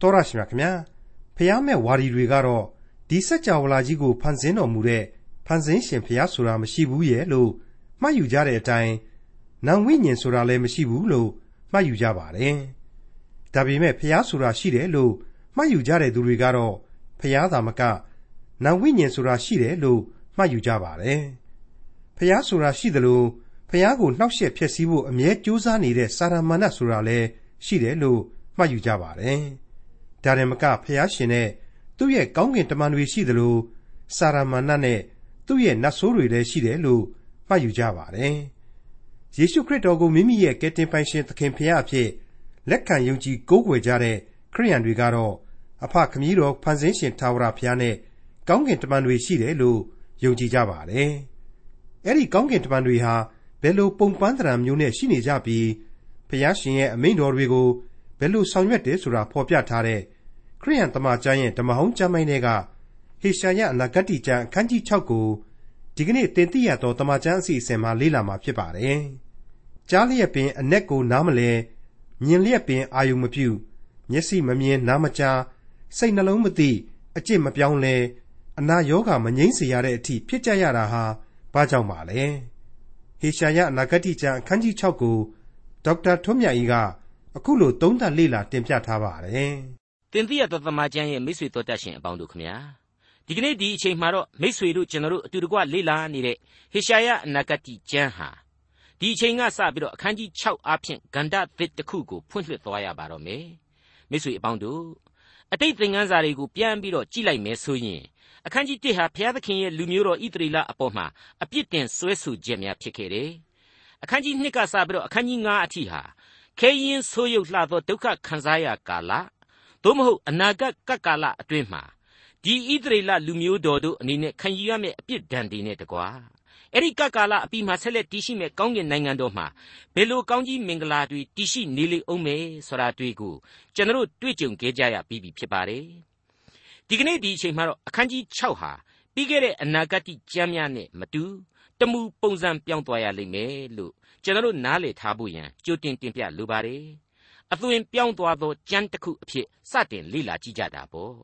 တော်ရရှိမြခင်ဗျာဖျားမဲ့ဝါဒီတွေကတော့ဒီစัจ java လာကြီးကိုဖန်ဆင်းတော်မူတဲ့ဖန်ဆင်းရှင်ဖျားဆိုတာမရှိဘူးရဲ့လို့မှတ်ယူကြတဲ့အတိုင်းနံဝိညာဉ်ဆိုတာလည်းမရှိဘူးလို့မှတ်ယူကြပါတယ်ဒါပေမဲ့ဖျားဆိုတာရှိတယ်လို့မှတ်ယူကြတဲ့သူတွေကတော့ဖျားသာမကနံဝိညာဉ်ဆိုတာရှိတယ်လို့မှတ်ယူကြပါတယ်ဖျားဆိုတာရှိတယ်လို့ဖျားကိုနှောက်ယှက်ဖျက်ဆီးဖို့အမြဲကြိုးစားနေတဲ့စာရမဏတ်ဆိုတာလည်းရှိတယ်လို့မှတ်ယူကြပါတယ်။ ဒါရင်မကဖျားရှင်နဲ့သူ့ရဲ့ကောင်းကင်တမန်တွေရှိသလိုစာရမဏတ်နဲ့သူ့ရဲ့နတ်ဆိုးတွေလည်းရှိတယ်လို့မှတ်ယူကြပါတယ်။ယေရှုခရစ်တော်ကိုမိမိရဲ့ကယ်တင်ပိုင်ရှင်သခင်ဖျားအဖြစ်လက်ခံယုံကြည်ကိုးကွယ်ကြတဲ့ခရိယန်တွေကတော့အဖခမည်းတော်ဖန်ဆင်းရှင်ထာဝရဘုရားနဲ့ကောင်းကင်တမန်တွေရှိတယ်လို့ယုံကြည်ကြပါတယ်။အဲ့ဒီကောင်းကင်တမန်တွေဟာဘယ်လိုပုံပန်းသဏ္ဍာန်မျိုးနဲ့ရှိနေကြပြီးဖျားရှင်ရဲ့အမိန့်တော်တွေကိုဘယ်လိုဆောင်ရွက်တယ်ဆိုတာဖော်ပြထားတဲ့ ခရိယန်တမန်ကျမ်းရဲ့ဓမ္မဟောင်းကျမ်းပိုင်းတွေကဟေရှာယအနာဂတ်ကျမ်းအခန်းကြီး6ကိုဒီကနေ့တင်ပြရတော့တမန်ကျမ်းအစီအစဉ်မှာလေ့လာမှာဖြစ်ပါတယ်။ကြားလျက်ပင်အ내ကိုနားမလဲမြင်လျက်ပင်အာယုံမပြုမျက်စိမမြင်နားမကြားစိတ်နှလုံးမသိအကျင့်မပြောင်းလဲအနာယောဂမငြိမ့်စေရတဲ့အထိဖြစ်ကြရတာဟာဘာကြောင့်ပါလဲဟေရှာယအနာဂတ်ကျမ်းအခန်းကြီး6ကိုဒေါက်တာထွန်းမြတ်ကြီးကအခုလိုသုံးသပ်လေ့လာတင်ပြထားပါတယ်။ တင်ပြရသောသမာကျမ်းရဲ့မိတ်ဆွေတော်တတ်ရှင်အပေါင်းတို့ခမညာဒီကနေ့ဒီအချိန်မှာတော့မိတ်ဆွေတို့ကျွန်တော်တို့အတူတကွလေ့လာနေတဲ့ဟေရှာယအနာဂတ်ကျမ်းဟာဒီအချိန်ကစပြီးတော့အခန်းကြီး6အားဖြင့်ဂန္ဓသစ်တစ်ခုကိုဖွင့်လှစ်သွားရပါတော့မယ်။မိတ်ဆွေအပေါင်းတို့အတိတ်သင်ခန်းစာတွေကိုပြန်ပြီးတော့ကြည့်လိုက်မယ်ဆိုရင်အခန်းကြီး1ဟာဘုရားသခင်ရဲ့လူမျိုးတော်ဣသရေလအပေါ်မှာအပြစ်တင်ဆွဲဆိုခြင်းများဖြစ်ခဲ့တယ်။အခန်းကြီး2ကစပြီးတော့အခန်းကြီး9အထိဟာခဲရင်ဆိုးရုပ်လှသောဒုက္ခခံစားရကာလ သို့မဟုတ်အနာဂတ်ကပ်ကာလအတွင်းမှာဒီဣသရေလလူမျိုးတော်တို့အနေနဲ့ခံယူရမယ့်အပြစ်ဒဏ်တွေနဲ့တကွာအဲ့ဒီကပ်ကာလအပြီးမှာဆက်လက်တည်ရှိမဲ့ကောင်းကင်နိုင်ငံတော်မှာဘယ်လိုကောင်းကြီးမင်္ဂလာတွေတည်ရှိနေလိမ့်အောင်မယ်ဆိုတာတွေ့ကိုကျွန်တော်တွေ့ကြုံခဲ့ကြရပြီးပြီဖြစ်ပါတယ်ဒီကနေ့ဒီအချိန်မှာတော့အခန်းကြီး6ဟာပြီးခဲ့တဲ့အနာဂတ်ကျမ်းများနဲ့မတူတမှုပုံစံပြောင်းသွားရလိမ့်မယ်လို့ကျွန်တော်နားလည်ထားဖို့ရန်ကြိုတင်တင်ပြလိုပါတယ် အသွင်ပြောင်းသွားသောကြမ်းတစ်ခုအဖြစ်စတင်လေ့လာကြည့်ကြတာပေါ့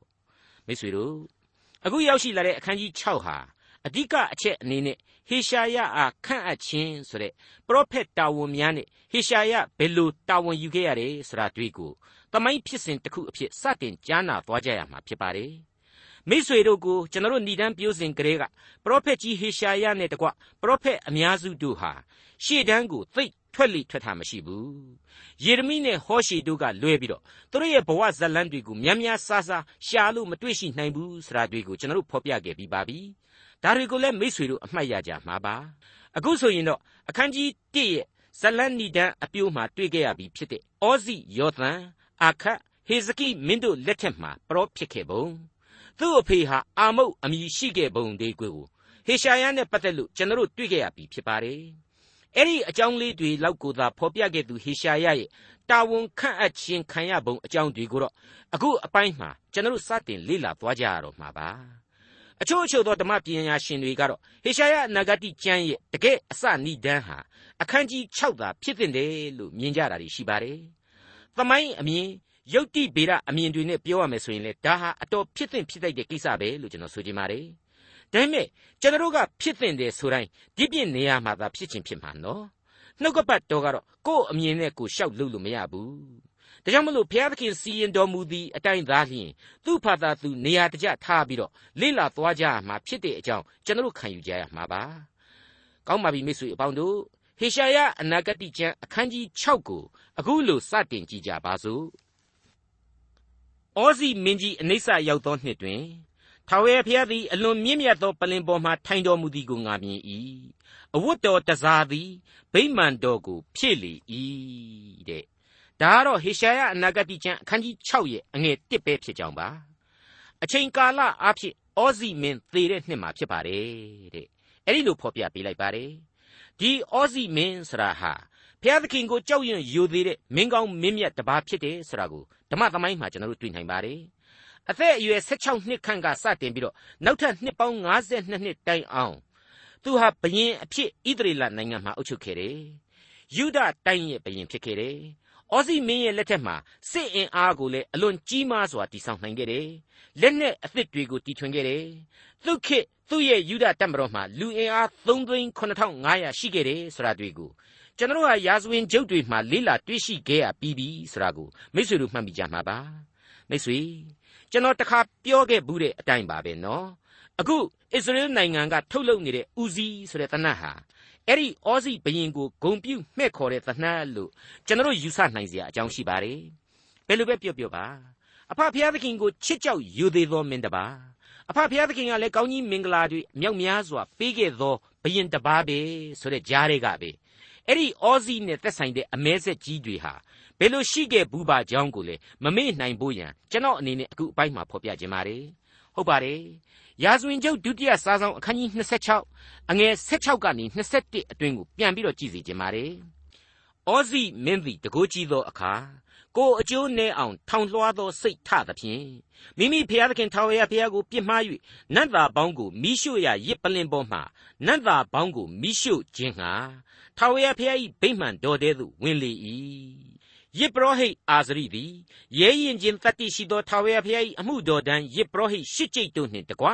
မိတ်ဆွေတို့အခုရောက်ရှိလာတဲ့အခန်းကြီး6ဟာအဓိကအချက်အနေနဲ့ဟေရှာယအားခန့်အပ်ခြင်းဆိုတဲ့ပရောဖက်တာဝန်များနဲ့ဟေရှာယဘယ်လိုတာဝန်ယူခဲ့ရတယ်ဆိုတာတွေ့ကိုတမိုင်းဖြစ်စဉ်တစ်ခုအဖြစ်စတင်ကြားနာသွားကြရမှာဖြစ်ပါတယ်မိษွေတို့ကိုကျွန်တော်တို့ဏ္ဍန်ပြိုးစဉ်ကလေးကပရောဖက်ကြီးဟေရှာယနဲ့တကွပရောဖက်အများစုတို့ဟာရှေ့တန်းကိုသိ ထွက်လိထွက်တာမရှိဘူးယေရမိနဲ့ဟောရှေတို့ကလွဲပြီးတော့သူတို့ရဲ့ဘဝဇတ်လန်းတွေကိုများများဆားဆားရှာလို့မတွေ့ရှိနိုင်ဘူးဆိုတာတွေကိုကျွန်တော်တို့ဖော်ပြခဲ့ပြီးပါပြီဒါတွေကိုလည်းမိษွေတို့အမှတ်ရကြမှာပါအခုဆိုရင်တော့အခန်းကြီး1ရဲ့ဇလန်နီဒန်အပြိုးမှာတွေ့ခဲ့ရပြီဖြစ်တဲ့ဩဇိယောသန်အာခတ်ဟေဇကိမင်းတို့လက်ထက်မှာပရောဖြစ်ခဲ့ပုံသူ့အဖေဟာအာမုတ်အမည်ရှိခဲ့ပုံတွေကိုဟေရှာယနဲ့ပတ်သက်လို့ကျွန်တော်တို့တွေ့ခဲ့ရပြီဖြစ်ပါတယ် အဲ့ဒီအကြောင်းလေးတွေလောက်ကိုသာဖော်ပြခဲ့သူဟေရှာယရဲ့တာဝန်ခန့်အပ်ခြင်းခံရပုံအကြောင်းတွေကိုတော့အခုအပိုင်းမှာကျွန်တော်တို့စတင်လေ့လာသွားကြရတော့မှာပါအချို့အချို့သောဓမ္မပညာရှင်တွေကတော့ဟေရှာယအနာဂတိကျမ်းရဲ့တကယ်အစနိဒန်းဟာအခန်းကြီး6သာဖြစ်တဲ့လို့မြင်ကြတာရှိပါတယ်။သမိုင်းအမြင်ယုတ်တိဗေဒအမြင်တွေနဲ့ပြောရမယ်ဆိုရင်လေဒါဟာအတော်ဖြစ်သင့်ဖြစ်တတ်တဲ့ကိစ္စပဲလို့ကျွန်တော်ဆိုချင်ပါတယ်။ ဒါပေမဲ့ကျွန်တော်တို့ကဖြစ်သင့်တယ်ဆိုတိုင်းဒီပြင့်နေရာမှာသာဖြစ်ချင်းဖြစ်မှာနော်။နှုတ်ကပတ်တော်ကတော့ကိုယ့်အမြင်နဲ့ကိုယ်ရှောက်လို့လို့မရဘူး။ဒါကြောင့်မလို့ဘုရားသခင်စီရင်တော်မူသည့်အတိုင်းသားလျှင်သူ့ဖာသာသူနေရာတကျထားပြီးတော့လိလာသွားကြမှာဖြစ်တဲ့အကြောင်းကျွန်တော်ခံယူကြရမှာပါ။ကောင်းပါပြီမိတ်ဆွေအပေါင်းတို့ဟေရှာယအနာဂတိကျမ်းအခန်းကြီး6ကိုအခုလိုစတင်ကြည့်ကြပါစို့။ဩဇိမင်းကြီးအနိစ္စရောက်သောနှစ်တွင် ထာဝရဘုရားသည် အလွန်မြင့်မြတ်သော ပလင်ပေါ်မှထိုင်တော်မူသည်ကို ငါမြင်၏။အဝတ်တော်တစားသည် ဗိမာန်တော်ကို ဖြည့်လေ၏တဲ့။ဒါကတော့ ဟေရှာယအနာဂတိကျမ်း အခန်းကြီး 6 ရဲ့ အငယ်1ပဲ ဖြစ်ကြောင်းပါ။အချိန်ကာလအဖြစ်ဩဇိမင်းသေတဲ့နှစ်မှာ ဖြစ်ပါတယ်တဲ့။အဲ့ဒီလို ဖော်ပြပေးလိုက်ပါတယ်။ဒီဩဇိမင်းဆရာဟာ ဘုရားသခင်ကို ကြောက်ရွံ့ယိုသေးတဲ့ မင်းကောင်းမင်းမြတ်တစ်ပါး ဖြစ်တယ်ဆိုတာကို ဓမ္မသမိုင်းမှာ ကျွန်တော်တို့ တွေ့နိုင်ပါတယ် အသက်အရွယ်16နှစ်ခန့်ကစတင်ပြီးတော့နောက်ထပ်နှစ်ပေါင်း52နှစ်တိုင်အောင်သူဟာဘယင်အဖြစ်ဣသရေလနိုင်ငံမှာအုပ်ချုပ်ခဲ့တယ်ယူဒတိုင်းရဲ့ဘယင်ဖြစ်ခဲ့တယ်ဩဩဇိမင်းရဲ့လက်ထက်မှာစစ်အင်အားကိုလည်းအလွန်ကြီးမားစွာတည်ဆောက်နိုင်ခဲ့တယ်လက်နက်အသစ်တွေကိုတီထွင်ခဲ့တယ်သူခေတ်သူ့ရဲ့ယူဒတပ်မတော်မှာလူအင်အား3သိန်း9500ရှိခဲ့တယ်ဆိုတာတွေကိုကျွန်တော်ဟာရာဇဝင်ကျုပ်တွေမှာလေးလာတွေ့ရှိခဲ့ရပြီးပြီဆိုတာကိုမိတ်ဆွေတို့မှတ်မိကြမှာပါမိတ်ဆွေ ကျွန်တော်တခါပြောခဲ့ဘူးတဲ့အတိုင်းပါပဲနော်အခုအစ္စရေးနိုင်ငံကထုတ်လုပ်နေတဲ့ဦးစီးဆိုတဲ့တနတ်ဟာအဲ့ဒီအောစီဘရင်ကိုဂုံပြုတ်မှဲ့ခေါ်တဲ့သနှတ်လို့ကျွန်တော်ယူဆနိုင်စရာအကြောင်းရှိပါတယ်ဘယ်လိုပဲပြောပြောပါအဖဖျားသခင်ကိုချစ်ကြောက်ယူသေးသောမင်းတပါအဖဖျားသခင်ကလည်းကောင်းကြီးမင်္ဂလာတွေမြောက်များစွာပေးခဲ့သောဘရင်တပါပဲဆိုတဲ့ကြားတွေကပဲအဲ့ဒီအောစီနဲ့သက်ဆိုင်တဲ့အမဲဆက်ကြီးတွေဟာ ဘယ်လိုရှိခဲ့ဘူးပါကြောင်းကိုလေမမေ့နိုင်ဖို့ရန်ကျွန်တော်အနေနဲ့အခုအပိုင်းမှာဖော်ပြခြင်းပါတယ်ဟုတ်ပါတယ်ရာဇဝင်ကျုပ်ဒုတိယစာဆောင်အခန်းကြီး26အငယ်16ကနေ21အတွင်းကိုပြန်ပြီးတော့ကြည့်စီခြင်းပါတယ်အောဇိမင်းသည်တကိုးကြီးသောအခါကိုအကျိုးနဲ့အောင်ထောင်လွှားသောစိတ်ထသဖြင့်မိမိဖျားသခင်ထာဝရဘုရားကိုပြစ်မှား၍နတ်သားပေါင်းကိုမိရှုရရစ်ပလင်ပေါ်မှနတ်သားပေါင်းကိုမိရှုခြင်းဟာထာဝရဘုရား၏ဗိမှန်တော်တဲ့သို့ဝင်လေ၏ ယစ်ပရောဟိတ်အာဇရိသည်ရဲရင်ချင်းတတ္တိရှိသောထာဝရဘုရား၏အမှုတော်တန်ယစ်ပရောဟိတ်ရှစ်ကျိတ်တို့နှင့်တကွ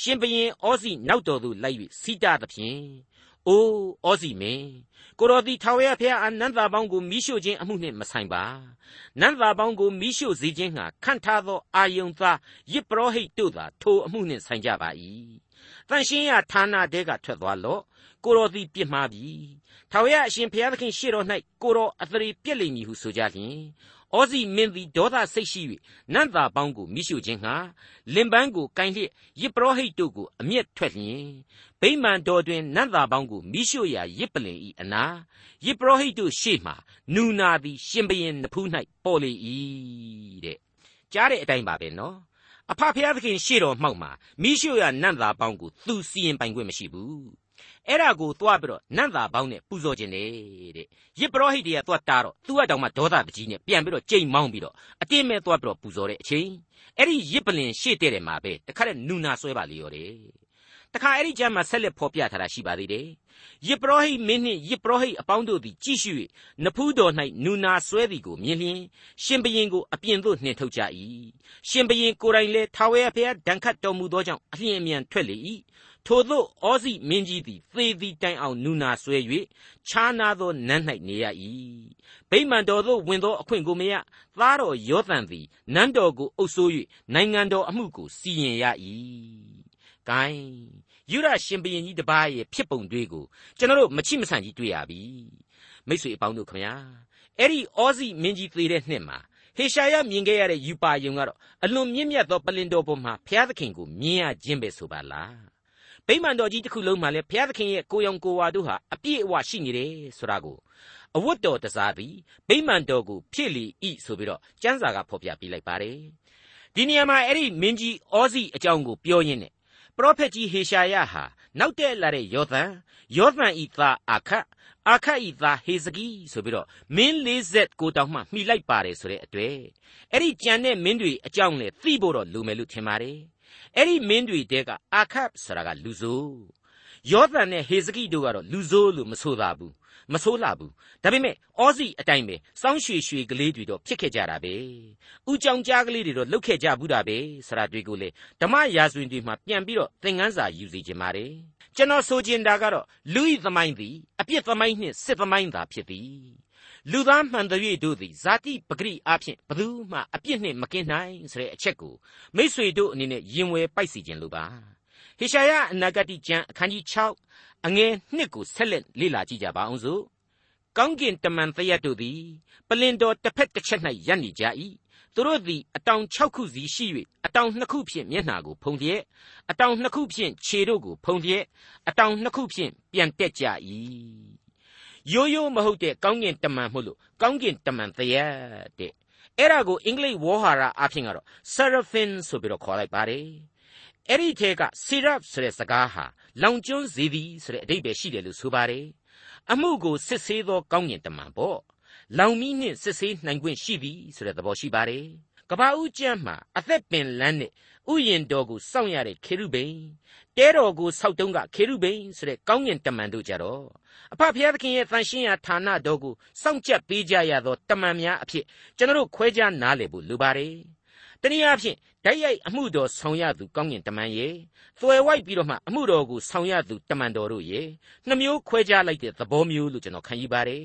ရှင်ဘရင်ဩဇိနောက်တော်သို့လိုက်၍စီးတာသဖြင့်အိုးဩဇိမင်းကိုတော်သည်ထာဝရဘုရားအနန္တပေါင်းကိုမိရှို့ခြင်းအမှုနှင့်မဆိုင်ပါနန္တပေါင်းကိုမိရှို့စေခြင်းဟာခန့်ထားသောအာယုန်သားယစ်ပရောဟိတ်တို့သာထိုအမှုနှင့်ဆိုင်ကြပါ၏တန်ရှင်းရဌာနတဲကထွက်သွားလော့ ကိုတော်သည်ပြစ်မှားပြီထာဝရအရှင်ဘုရားသခင်ရှေ့တော်၌ကိုတော်အသရေပြက်လိမ့်မည်ဟုဆိုကြလျင်ဩဇိမင်းသည်ဒေါသစိတ်ရှိ၍နတ်သားပေါင်းကိုမိရှုခြင်းဟာလင်ပန်းကိုကိုင်းလျက်ယစ်ပရောဟိတ်တို့ကိုအမျက်ထွက်လျင်ဗိမာန်တော်တွင်နတ်သားပေါင်းကိုမိရှုရာယစ်ပလင်ဤအနာယစ်ပရောဟိတ်တို့ရှေ့မှနူနာသည်ရှင်ဘရင်နဖူး၌ပေါ်လေ၏တဲ့ကြားတဲ့အတိုင်းပါပဲနော်အဖဖျားသခင်ရှေ့တော်မှောက်မှာမိရှုရာနတ်သားပေါင်းကိုသူစီရင်ပိုင်ခွင့်မရှိဘူး အဲ့ဒါကိုသွားပြီးတော့နတ်သားပေါင်းနဲ့ပူဇော်ခြင်းတယ်တဲ့ရစ်ပရောဟိတ်တွေကသွားတာတော့သူကတောင်မှဒေါသတကြီးနဲ့ပြန်ပြီးတော့ကြိမ်မောင်းပြီးတော့အတင်းမဲ့သွားပြီးတော့ပူဇော်တဲ့အချိန်အဲ့ဒီရစ်ပလင်ရှေ့တဲ့တယ်မှာပဲတခါတည်းနူနာဆွဲပါလေရောတယ်တခါအဲ့ဒီကျမ်းမှာဆက်လက်ဖော်ပြထားတာရှိပါသေးတယ်ယစ်ပရောဟိတ်မင်းနှင့်ယစ်ပရောဟိတ်အပေါင်းတို့သည်ကြည့်ရှု၍နဖူးတော်၌နူနာဆွဲသည်ကိုမြင်လျင်ရှင်ဘရင်ကိုအပြင်သို့နှင်ထုတ်ကြ၏ရှင်ဘရင်ကိုယ်တိုင်လည်းထာဝရဘုရားဒဏ်ခတ်တော်မူသောကြောင့်အလျင်အမြန်ထွက်လေ၏ ထိုသို့ဩဇိမင်းကြီးသည်သေသည်တိုင်အောင်နူနာဆွဲ၍ခြားနာသောနန်း၌နေရ၏ဗိမာန်တော်သို့ဝင်သောအခွင့်ကိုမရသားတော်ယောသန်သည်နန်းတော်ကိုအုပ်ဆိုး၍နိုင်ငံတော်အမှုကိုစီရင်ရ၏ဂိုင်းယူရရှင်ဘရင်ကြီးတပါးရဲ့ဖြစ်ပုံတွေကိုကျွန်တော်တို့မချိမဆန့်ကြီးတွေ့ရပြီမိတ်ဆွေအပေါင်းတို့ခင်ဗျာအဲ့ဒီဩဇိမင်းကြီးသေတဲ့နှစ်မှာဟေရှာယမြင်ခဲ့ရတဲ့ယူပါယုံကတော့အလွန်မြင့်မြတ်သောပလင်တော်ပေါ်မှာဘုရားသခင်ကိုမြင်ရခြင်းပဲဆိုပါလား ဗိမာန်တော်ကြီးတစ်ခုလုံးမှာလည်းဘုရားသခင်ရဲ့ကိုရောင်ကိုဝါတို့ဟာအပြည့်အဝရှိနေတယ်ဆိုတာကိုအဝတ်တော်တစားသည်ဗိမာန်တော်ကိုဖြစ်လီဤဆိုပြီးတော့ကျမ်းစာကဖော်ပြပေးလိုက်ပါတယ်ဒီနေရာမှာအဲ့ဒီမင်းကြီးဩဇိအကြောင်းကိုပြောရင်းနဲ့ပရောဖက်ကြီးဟေရှာယဟာနောက်တက်လာတဲ့ယောသန်ယောသန်ဤသားအာခတ်အာခတ်ဤသားဟေဇကိဆိုပြီးတော့မင်း40ကိုတောင်မှမှီလိုက်ပါတယ်ဆိုတဲ့အတွေ့အဲ့ဒီကြံတဲ့မင်းတွေအကြောင်းလေသိဖို့တော့လူမယ်လို့ထင်ပါတယ် အဲ့ဒီမင်းတွေတဲကအာခတ်ဆိုတာကလူဆိုးယောသန်နဲ့ဟေဇကိတို့ကတော့လူဆိုးလို့မဆိုသာဘူးမဆိုးလှဘူးဒါပေမဲ့အောစီအတိုင်းပဲစောင်းရွှေရွှေကလေးတွေတော့ဖြစ်ခဲ့ကြတာပဲဥကြောင်ကြားကလေးတွေတော့လှုပ်ခဲ့ကြဘူးတာပဲဆရာတွေကိုလေဓမ္မရာဇဝင်တွေမှာပြန်ပြီးတော့သင်ခန်းစာယူစီခြင်းပါတယ်ကျွန်တော်ဆိုချင်တာကတော့လူဤသမိုင်းသည်အပြစ်သမိုင်းနှင့်စစ်သမိုင်းသာဖြစ်သည် လူသားမှန်တည်းတို့သည်ဇာတိပဂရိအဖြစ်ဘသူမှအပြစ်နှင့်မကင်းနိုင်ဆိုတဲ့အချက်ကိုမိษွေတို့အနေနဲ့ရင်ဝယ်ပိုက်စီခြင်းလိုပါဟေရှာယအနာဂတိကျမ်းအခန်းကြီး6အငယ်1ကိုဆက်လက်လေ့လာကြည့်ကြပါအောင်စို့ကောင်းကင်တမန်တရက်တို့သည်ပလင်တော်တစ်ဖက်တစ်ချက်၌ရပ်နေကြ၏သူတို့သည်အတောင်6ခုစီရှိ၍အတောင်2ခုဖြင့်မျက်နှာကိုဖုံးပြဲအတောင်2ခုဖြင့်ခြေတို့ကိုဖုံးပြဲအတောင်2ခုဖြင့်ပြန်တက်ကြ၏ ရိုးရိုးမဟုတ်တဲ့ကောင်းကင်တမန်မို့လို့ကောင်းကင်တမန်တရက်တဲ့အဲ့ဒါကိုအင်္ဂလိပ်ဝေါ်ဟာရအဖြစ်ကတော့ seraphim ဆိုပြီးတော့ခေါ်လိုက်ပါတယ်အဲ့ဒီထဲက seraph ဆိုတဲ့စကားဟာလောင်ကျွန်းစေသည်ဆိုတဲ့အဓိပ္ပာယ်ရှိတယ်လို့ဆိုပါတယ်အမှုကိုစစ်ဆေးသောကောင်းကင်တမန်ပေါ့လောင်မီးနှင့်စစ်ဆေးနိုင်ခွင့်ရှိသည်ဆိုတဲ့သဘောရှိပါတယ် ကဘာဦးကျမ်းမှာအသက်ပင်လန်းနဲ့ဥယျင်တော်ကိုစောင့်ရတဲ့ခေရုဗိမ်တဲတော်ကိုစောက်တုံးကခေရုဗိမ်ဆိုတဲ့ကောင်းကင်တမန်တို့ကြတော့အဖဖျားသခင်ရဲ့တန်ရှင်းရာဌာနတော်ကိုစောင့်ကြပ်ပေးကြရသောတမန်များအဖြစ်ကျွန်တော်တို့ခွဲခြားနားလည်ဖို့လိုပါတယ်တနည်းအားဖြင့်ဓာတ်ရိုက်အမှုတော်ဆောင်ရသူကောင်းကင်တမန်ရဲ့သွယ်ဝိုက်ပြီးတော့မှအမှုတော်ကိုဆောင်ရသူတမန်တော်တို့ရဲ့နှမျိုးခွဲခြားလိုက်တဲ့သဘောမျိုးလို့ကျွန်တော်ခံယူပါတယ်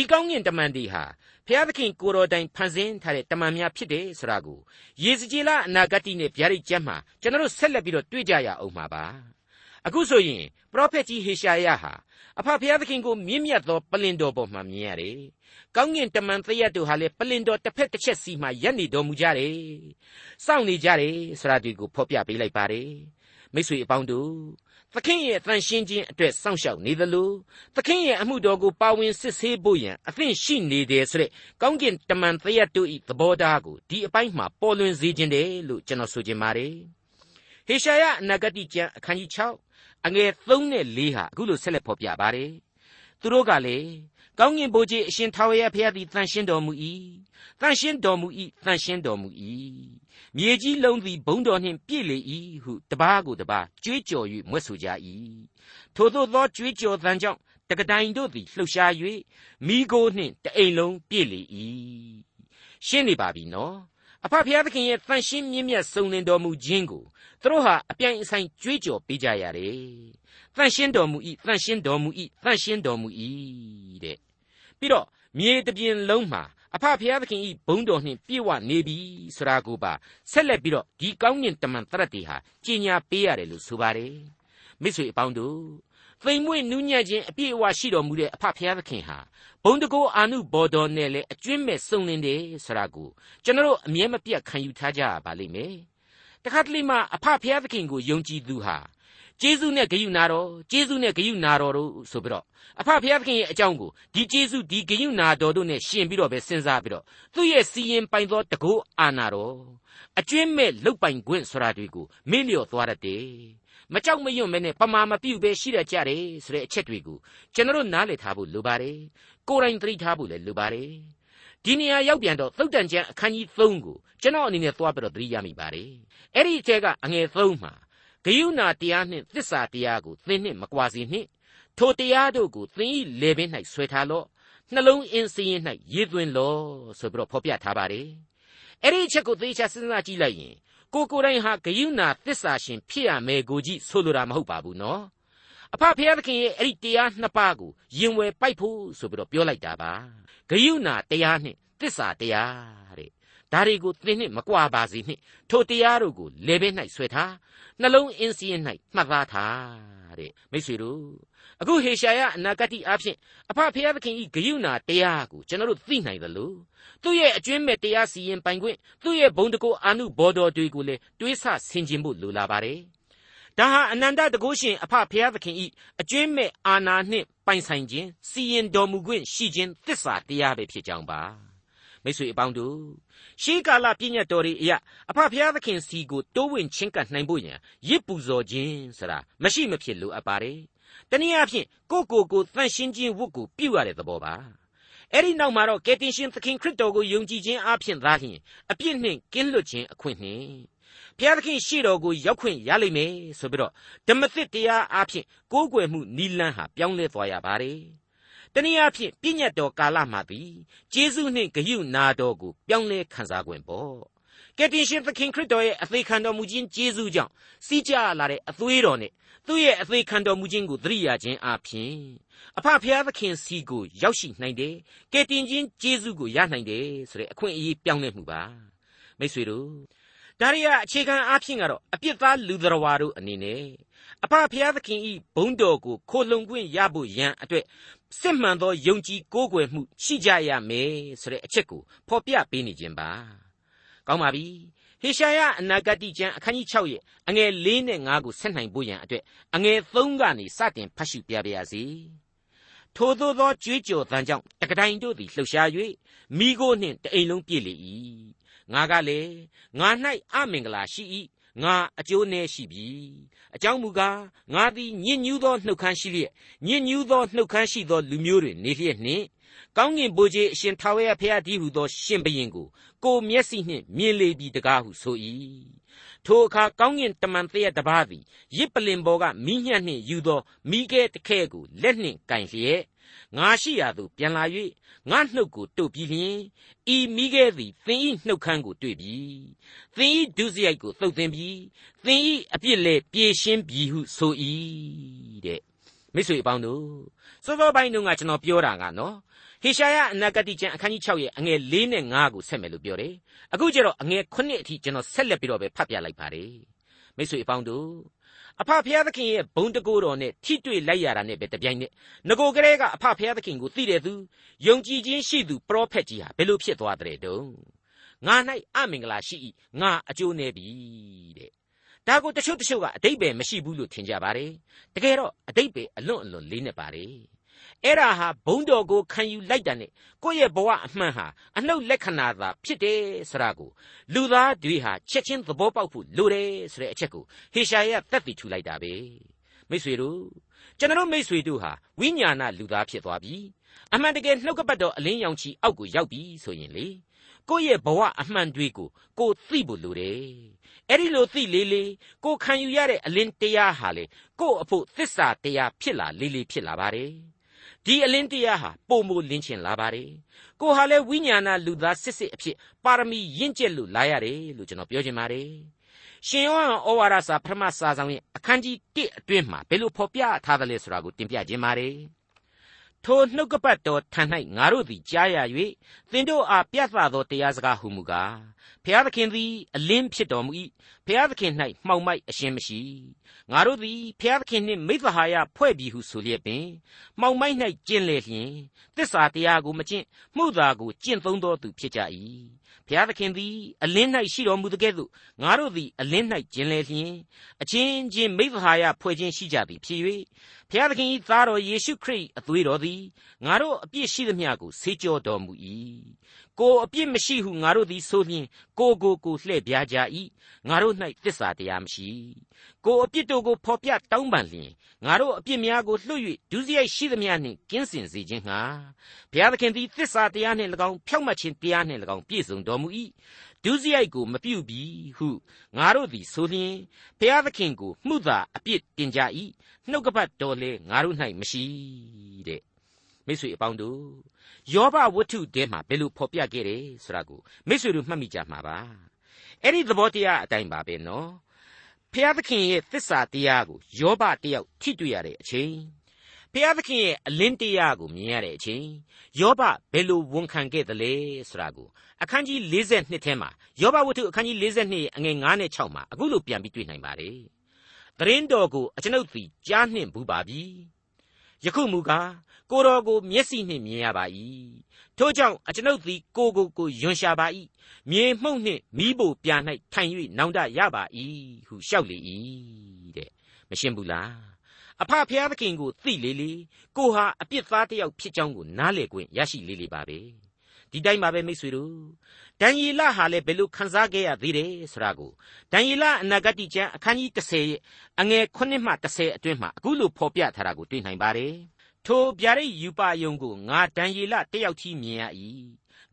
ဒီကောင်းကင်တမန်တွေဟာဘုရားသခင်ကိုတော်တိုင်ဖန်ဆင်းထားတဲ့တမန်များဖြစ်တယ်ဆိုတာကိုယေဇကျေလအနာဂတ်နဲ့ဗျာဒိတ်ကျမ်းမှာကျွန်တော်တို့ဆက်လက်ပြီးတော့တွေ့ကြရအောင်မှာပါအခုဆိုရင်ပရောဖက်ကြီးဟေရှာယဟာအဖဖျားသခင်ကိုမြင့်မြတ်သောပလင်တော်ပေါ်မှာမြင်ရတယ်။ကောင်းကင်တမန်သရက်တို့ဟာလည်းပလင်တော်တစ်ဖက်တစ်ချက်စီမှရက်နေတော်မူကြတယ်။စောင့်နေကြတယ်ဆိုတာဒီကိုဖော်ပြပေးလိုက်ပါတယ်။မိတ်ဆွေအပေါင်းတို့ သခင်ရဲ့တန်ရှင်းခြင်းအတွက်စောင့်ရှောက်နေသလိုသခင်ရဲ့အမှုတော်ကိုပါဝင်စစ်ဆေးဖို့ရန်အသင့်ရှိနေတယ်ဆိုတဲ့ကောင်းကင်တမန်သရက်တို့ဤသဘောထားကိုဒီအပိုင်းမှာပေါ်လွင်စေခြင်းတယ်လို့ကျွန်တော်ဆိုချင်ပါတယ်။ဟေရှာယအနာဂတိကျမ်းအခန်းကြီး6အငယ်3နဲ့4ဟာအခုလိုဆက်လက်ဖော်ပြပါတယ်သူတို့ကလည်း ကောင်းကင်ဘိုးကြီးအရှင်ထာဝရဘုရားသည်တန်ရှင်းတော်မူ၏တန်ရှင်းတော်မူ၏တန်ရှင်းတော်မူ၏မြေကြီးလုံးသည်ဘုံတော်နှင့်ပြည့်လေ၏ဟုတပားကိုတပားကြွေးကြော်၍မွတ်ဆိုကြ၏ထို့သောသောကြွေးကြော်သံကြောင့်တကတိုင်တို့သည်လှုပ်ရှား၍မိโกနှင့်တအိမ်လုံးပြည့်လေ၏ရှင်းနေပါပြီနော်အဖဖျားသခင်ရဲ့တန်ရှင်းမြင့်မြတ်စုံလင်တော်မူခြင်းကိုသူတို့ဟာအပြိုင်အဆိုင်ကြွေးကြော်ပေးကြရတယ်။တန့်ရှင်းတော်မူ၏တန့်ရှင်းတော်မူ၏တန့်ရှင်းတော်မူ၏တဲ့။ ပြီးတော့မြေတပြင်လုံးမှာအဖဖျားသခင်ဤဘုံတော်နှင့်ပြည့်ဝနေပြီဆိုတာကိုပါဆက်လက်ပြီးတော့ဒီကောင်းကင်တမန်တရက်တွေဟာကြီးညာပေးရတယ်လို့ဆိုပါတယ်။မိတ်ဆွေအပေါင်းတို့သိမ်မွေ့နူးညံ့ခြင်းအပြည့်အဝရှိတော်မူတဲ့အဖဖျားသခင်ဟာဘုံတကောအာနုဘော်တော်နဲ့လည်းအကျွင့်မဲ့စုံလင်တယ်ဆိုတာကိုကျွန်တော်အမြဲမပြတ်ခံယူထားကြရပါလိမ့်မယ်။တခါတလေမှအဖဖျားသခင်ကိုယုံကြည်သူဟာ ကျေးဇူးနဲ့ဂရုနာတော်ကျေးဇူးနဲ့ဂရုနာတော်တို့ဆိုပြီးတော့အဖဖျားသခင်ရဲ့အကြောင်းကိုဒီကျေးဇူးဒီဂရုနာတော်တို့နဲ့ရှင်ပြီးတော့ပဲစဉ်းစားပြီးတော့သူ့ရဲ့စီရင်ပိုင်သောတကောအာနာတော်အကျွင့်မဲ့လုတ်ပိုင်ခွင့်ဆိုတာတွေကိုမေ့လျော့သွားတတ်တယ်မကြောက်မရွံ့မဲနဲ့ပမာမပြုတ်ပဲရှိရကြတယ်ဆိုတဲ့အချက်တွေကိုကျွန်တော်နားလည်ထားဖို့လိုပါတယ်ကိုယ်တိုင်သတိထားဖို့လည်းလိုပါတယ်ဒီနေရာရောက်ပြန်တော့သုတ်တန်ကျမ်းအခန်းကြီး3ကိုကျွန်တော်အနေနဲ့သွားပြီးတော့သတိရမိပါတယ်အဲ့ဒီအထက်ကအငယ်3မှာ ဂယုဏတရားနှင့်သစ္စာတရားကိုသင်နှင့်မကွာစေနှင့်ထိုတရားတို့ကိုသင်၏လေပင်၌ဆွဲထားလော့နှလုံးအင်းစင်း၌ရေးသွင်းလော့ဆိုပြီးတော့ဖော်ပြထားပါတယ်အဲ့ဒီအချက်ကိုသေချာစဉ်းစားကြည့်လိုက်ရင်ကိုကိုယ်တိုင်ဟာဂယုဏသစ္စာရှင်ဖြစ်ရမယ်ကိုကြည့်ဆိုလိုတာမဟုတ်ပါဘူးနော်အဖဖျားသခင်ရဲ့အဲ့ဒီတရားနှစ်ပါးကိုရင်ဝယ်ပိုက်ဖို့ဆိုပြီးတော့ပြောလိုက်တာပါဂယုဏတရားနှင့်သစ္စာတရားတဲ့ ဒါတွေကိုသင်နှင့်မကွာပါစေနှင့်ထိုတရားတို့ကိုလေဘဲ၌ဆွဲထားနှလုံးအင်းစည်း၌မှတ်သားထားတဲ့မိတ်ဆွေတို့အခုဟေရှာယအနာဂတ်အဖြစ်အဖဖျားသခင်ဤဂယုဏတရားကိုကျွန်တော်တို့သိနိုင်သလိုသူ့ရဲ့အကျွင်းမဲ့တရားစီရင်ပိုင်ခွင့်သူ့ရဲ့ဘုံတကူအာနုဘော်တော်တွေကိုလည်းတွေးဆဆင်ခြင်ဖို့လိုလာပါတယ်ဒါဟာအနန္တတကုရှင်အဖဖျားသခင်ဤအကျွင်းမဲ့အာနာနှင့်ပိုင်ဆိုင်ခြင်းစီရင်တော်မူခွင့်ရှိခြင်းသစ္စာတရားပဲဖြစ်ကြောင်းပါ မိတ်ဆွေအပေါင်းတို့ရှေးကာလပြည့်ညတ်တော်တွေအရာအဖဖျားသခင်စီကိုတိုးဝင်ချင်းကပ်နိုင်ဖို့ရန်ရစ်ပူဇော်ခြင်းဆိုတာမရှိမဖြစ်လိုအပ်ပါတယ်တနည်းအားဖြင့်ကိုကိုကိုတန့်ရှင်းခြင်းဝတ်ကိုပြုရတဲ့သဘောပါအဲ့ဒီနောက်မှာတော့ကယ်တင်ရှင်သခင်ခရစ်တော်ကိုယုံကြည်ခြင်းအပြင်သာလျှင်အပြစ်နှင့်ကင်းလွတ်ခြင်းအခွင့်နှင့်ဘုရားသခင်ရှေ့တော်ကိုရောက်ခွင့်ရလိမ့်မယ်ဆိုပြီးတော့ဓမ္မသစ်တရားအဖြစ်ကိုးကွယ်မှုနီလန်းဟာပြောင်းလဲသွားရပါတယ်။ တနည်းအားဖြင့်ပြည့်ညတ်တော်ကာလမှာသည်ဂျေဇုနှင့်ဂယုနာတော်ကိုပြောင်းလဲခံစား권ပေါ့။ကယ်တင်ရှင်သခင်ခရစ်တော်ရဲ့အသေးခံတော်မူခြင်းဂျေဇုကြောင့်စီးကြလာတဲ့အသွေးတော်နဲ့သူ့ရဲ့အသေးခံတော်မူခြင်းကိုသတိရခြင်းအပြင်အဖဖျားသခင်စီကိုရောက်ရှိနိုင်တယ်။ကယ်တင်ခြင်းဂျေဇုကိုရနိုင်တယ်ဆိုတဲ့အခွင့်အရေးပြောင်းလဲမှုပါ။မိတ်ဆွေတို့ဒါရီယာအခြေခံအားဖြင့်ကတော့အပြစ်သားလူတော်ဝါတို့အနေနဲ့အဖဖျားသခင်ဤဘုံတော်ကိုခိုလုံခွင့်ရဖို့ရန်အတွက် စစ်မှန်သောယုံကြည်ကိုးကွယ်မှုရှိကြရမယ်ဆိုတဲ့အချက်ကိုဖော်ပြပေးနေခြင်းပါကောင်းပါပြီဟေရှာယအနာဂတိကျမ်းအခန်းကြီး6ရဲ့အငယ်၄နဲ့5ကိုဆက်နိုင်ဖို့ရန်အတွက်အငယ်3ကနေစတင်ဖတ်ရှုပြပါရစေထိုသို့သောကြွေးကြော်သံကြောင့်တကတိုင်တို့သည်လှုပ်ရှား၍မိโก้နှင့်တအိမ်လုံးပြည့်လေ၏ငါကလည်းငါ၌အမင်္ဂလာရှိ၏ ငါအကျိုးနည်းရှိပြီအကြောင်းမူကားငါသည်ညစ်ညူးသောနှုတ်ခမ်းရှိလျက်ညစ်ညူးသောနှုတ်ခမ်းရှိသောလူမျိုးတွေနေလျက်နှင့်ကောင်းကင်ဘိုးကြီးအရှင်ထာဝရဘုရားတည်းဟူသောရှင်ဘရင်ကိုကိုမျက်စိနှင့်မြင်လေပြီတကားဟုဆို၏ထိုအခါကောင်းကင်တမန်တရက်တပါးသည်ရစ်ပလင်ပေါ်ကမိညတ်နှင့်ယူသောမိခဲတခဲကိုလက်နှင့်ကင်လျက် ငါရှိရာသို့ပြန်လာ၍ငါနှုတ်ကိုတို့ပြီးလျင်ဤမိခဲသည်သင်ဤနှုတ်ခမ်းကိုတွေ့ပြီသင်ဤဒုစရိုက်ကိုသုတ်သင်ပြီသင်ဤအပြစ်လေပြေရှင်းပြီဟုဆို၏တဲ့မိတ်ဆွေအပေါင်းတို့စောစောပိုင်းတုန်းကကျွန်တော်ပြောတာကနော်ဟေရှာယအနာဂတိကျမ်းအခန်းကြီး6ရဲ့အငယ်၄နဲ့5ကိုဆက်မယ်လို့ပြောတယ်အခုကျတော့အငယ်9အထိကျွန်တော်ဆက်လက်ပြီးတော့ပဲဖတ်ပြလိုက်ပါတယ်မိတ်ဆွေအပေါင်းတို့ အဖဖျားသခင်ရဲ့ဘုံတကိုးတော်နဲ့ထိတွေ့လိုက်ရတာနဲ့ပဲတပြိုင်နက်ငကိုကလေးကအဖဖျားသခင်ကိုသိတဲ့သူယုံကြည်ခြင်းရှိသူပရောဖက်ကြီးဟာဘယ်လိုဖြစ်သွားတဲ့တုံးငါ၌အမင်္ဂလာရှိ၏ငါအကျိုးနေပြီတဲ့ဒါကိုတချို့တချို့ကအတိတ်ပဲမရှိဘူးလို့ထင်ကြပါတယ်တကယ်တော့အတိတ်ပဲအလွန်အလွန်လေးနေပါတယ် အဲ့ဒါဟာဘုံတော်ကိုခံယူလိုက်တာနဲ့ကိုယ့်ရဲ့ဘဝအမှန်ဟာအနှုတ်လက္ခဏာသာဖြစ်တယ်ဆိုတာကိုလူသားတွေဟာချက်ချင်းသဘောပေါက်ဖို့လိုတယ်ဆိုတဲ့အချက်ကိုဟေရှာယသက်တည်ထူလိုက်တာပဲမိษွေတို့ကျွန်တော်မိษွေတို့ဟာဝိညာဏလူသားဖြစ်သွားပြီအမှန်တကယ်နှုတ်ကပတ်တော်အလင်းရောင်ချီအောက်ကိုရောက်ပြီဆိုရင်လေကိုယ့်ရဲ့ဘဝအမှန်တွေကိုကိုသိဖို့လိုတယ်အဲ့ဒီလိုသိလေးလေးကိုခံယူရတဲ့အလင်းတရားဟာလေကို့အဖို့သစ္စာတရားဖြစ်လာလေးလေးဖြစ်လာပါတယ် ဒီအလင်းတရားဟာပုံမလင်းချင်လာပါတယ်ကိုဟာလဲဝိညာဏလူသားစစ်စစ်အဖြစ်ပါရမီရင့်ကျက်လို့လာရတယ်လို့ကျွန်တော်ပြောချင်ပါတယ်ရှင်ယောဟန်ဩဝါဒစာပထမစာဆောင်ရဲ့အခန်းကြီး1အတွင်းမှာဘယ်လိုဖော်ပြထားသလဲဆိုတာကိုတင်ပြခြင်းပါတယ်ထိုနှုတ်ကပတ်တော်ထံ၌ငါတို့သည်ကြားရ၍သင်တို့အားပြသသောတရားစကားဟုမူကား ဖျားသခင်သည် အလင်းဖြစ်တော်မူ၏ဖျားသခင်၌မှောင်မိုက်အရှင်းမရှိငါတို့သည်ဖျားသခင်နှင့်မိသဟာယဖွဲ့ပြီးဟုဆိုလျက်ပင်မှောင်မိုက်၌ကျင့်လေလျင်သစ္စာတရားကိုမကျင့်မှုသာကိုကျင့်သုံးသောသူဖြစ်ကြ၏ဘုရားသခင်သည်အလင်း၌ရှိတော်မူတဲ့ကဲ့သို့ငါတို့သည်အလင်း၌ကျင်လည်လျင်အချင်းချင်းမိသဟာယဖွဲ့ခြင်းရှိကြသည်ဖြစ်၍ဘုရားသခင်၏သားတော်ယေရှုခရစ်အသွေးတော်သည်ငါတို့အပြစ်ရှိသမျှကိုဆေးကြောတော်မူ၏ ကိုအပြစ်မရှိဟုငါတို့သည်ဆိုလျင်ကိုကိုကိုလှည့်ပြားကြ၏ငါတို့၌သစ္စာတရားမရှိကိုအပြစ်တို့ကိုဖော်ပြတောင်းပန်လျင်ငါတို့အပြစ်များကိုလွှတ်၍ဒုစရိုက်ရှိသမျှနှင့်ကင်းစင်စေခြင်းငှာဘုရားသခင်သည်သစ္စာတရားနှင့်၎င်းဖြောက်မှတ်ခြင်းတရားနှင့်၎င်းပြည့်စုံတော်မူ၏ဒုစရိုက်ကိုမပြုပြီဟုငါတို့သည်ဆိုလျင်ဘုရားသခင်ကိုမှုသာအပြစ်တင်ကြ၏နှုတ်ကပတ်တော်လဲငါတို့၌မရှိတဲ့ မိတ်ဆွေအပေါင်းတို့ယောဘဝတ္ထုတဲမှာဘယ်လိုဖော်ပြခဲ့တယ်ဆိုတာကိုမိတ်ဆွေတို့မှတ်မိကြမှာပါအဲ့ဒီသဘောတရားအတိုင်းပါပဲနော်ဖျားသခင်ရဲ့သစ္စာတရားကိုယောဘတယောက်ထိတွေ့ရတဲ့အချိန်ဖျားသခင်ရဲ့အလင်းတရားကိုမြင်ရတဲ့အချိန်ယောဘဘယ်လိုဝန်ခံခဲ့သလဲဆိုတာကိုအခန်းကြီး42ထဲမှာယောဘဝတ္ထုအခန်းကြီး42ရဲ့အငယ်9နဲ့6မှာအခုလိုပြန်ပြီးတွေ့နိုင်ပါတယ်။သတင်းတော်ကိုအကျွန်ုပ်သည်ကြားနှင့်ဘူးပါပြီ။ ယခုမူကားကိုတော်ကိုမျက်စိနှင့်မြင်ရပါ၏ထို့ကြောင့်အကျွန်ုပ်သည်ကိုကိုကိုယွန်ရှာပါ၏မြေမှုန့်နှင့်မိဖို့ပြာ၌ထိုင်၍နောင်တရပါ၏ဟုလျှောက်လေ၏တဲ့မရှင်းဘူးလားအဖဖျားသခင်ကိုသိလေလေကိုဟာအပြစ်သားတစ်ယောက်ဖြစ်ကြောင်းကိုနားလေခွင့်ရရှိလေလေပါပဲ ဒီတိုင်းပါပဲမိတ်ဆွေတို့ဒံယေလဟာလည်းဘယ်လိုခံစားခဲ့ရသေးတယ်ဆိုတာကိုဒံယေလအနာဂတိကျမ်းအခန်းကြီး30အငယ်9မှ10အတွင်းမှာအခုလိုဖော်ပြထားတာကိုတွေ့နိုင်ပါတယ်ထိုဗျာဒိတ်ယူပါယုံကိုငါဒံယေလတယောက်ကြီးမြင်ရ၏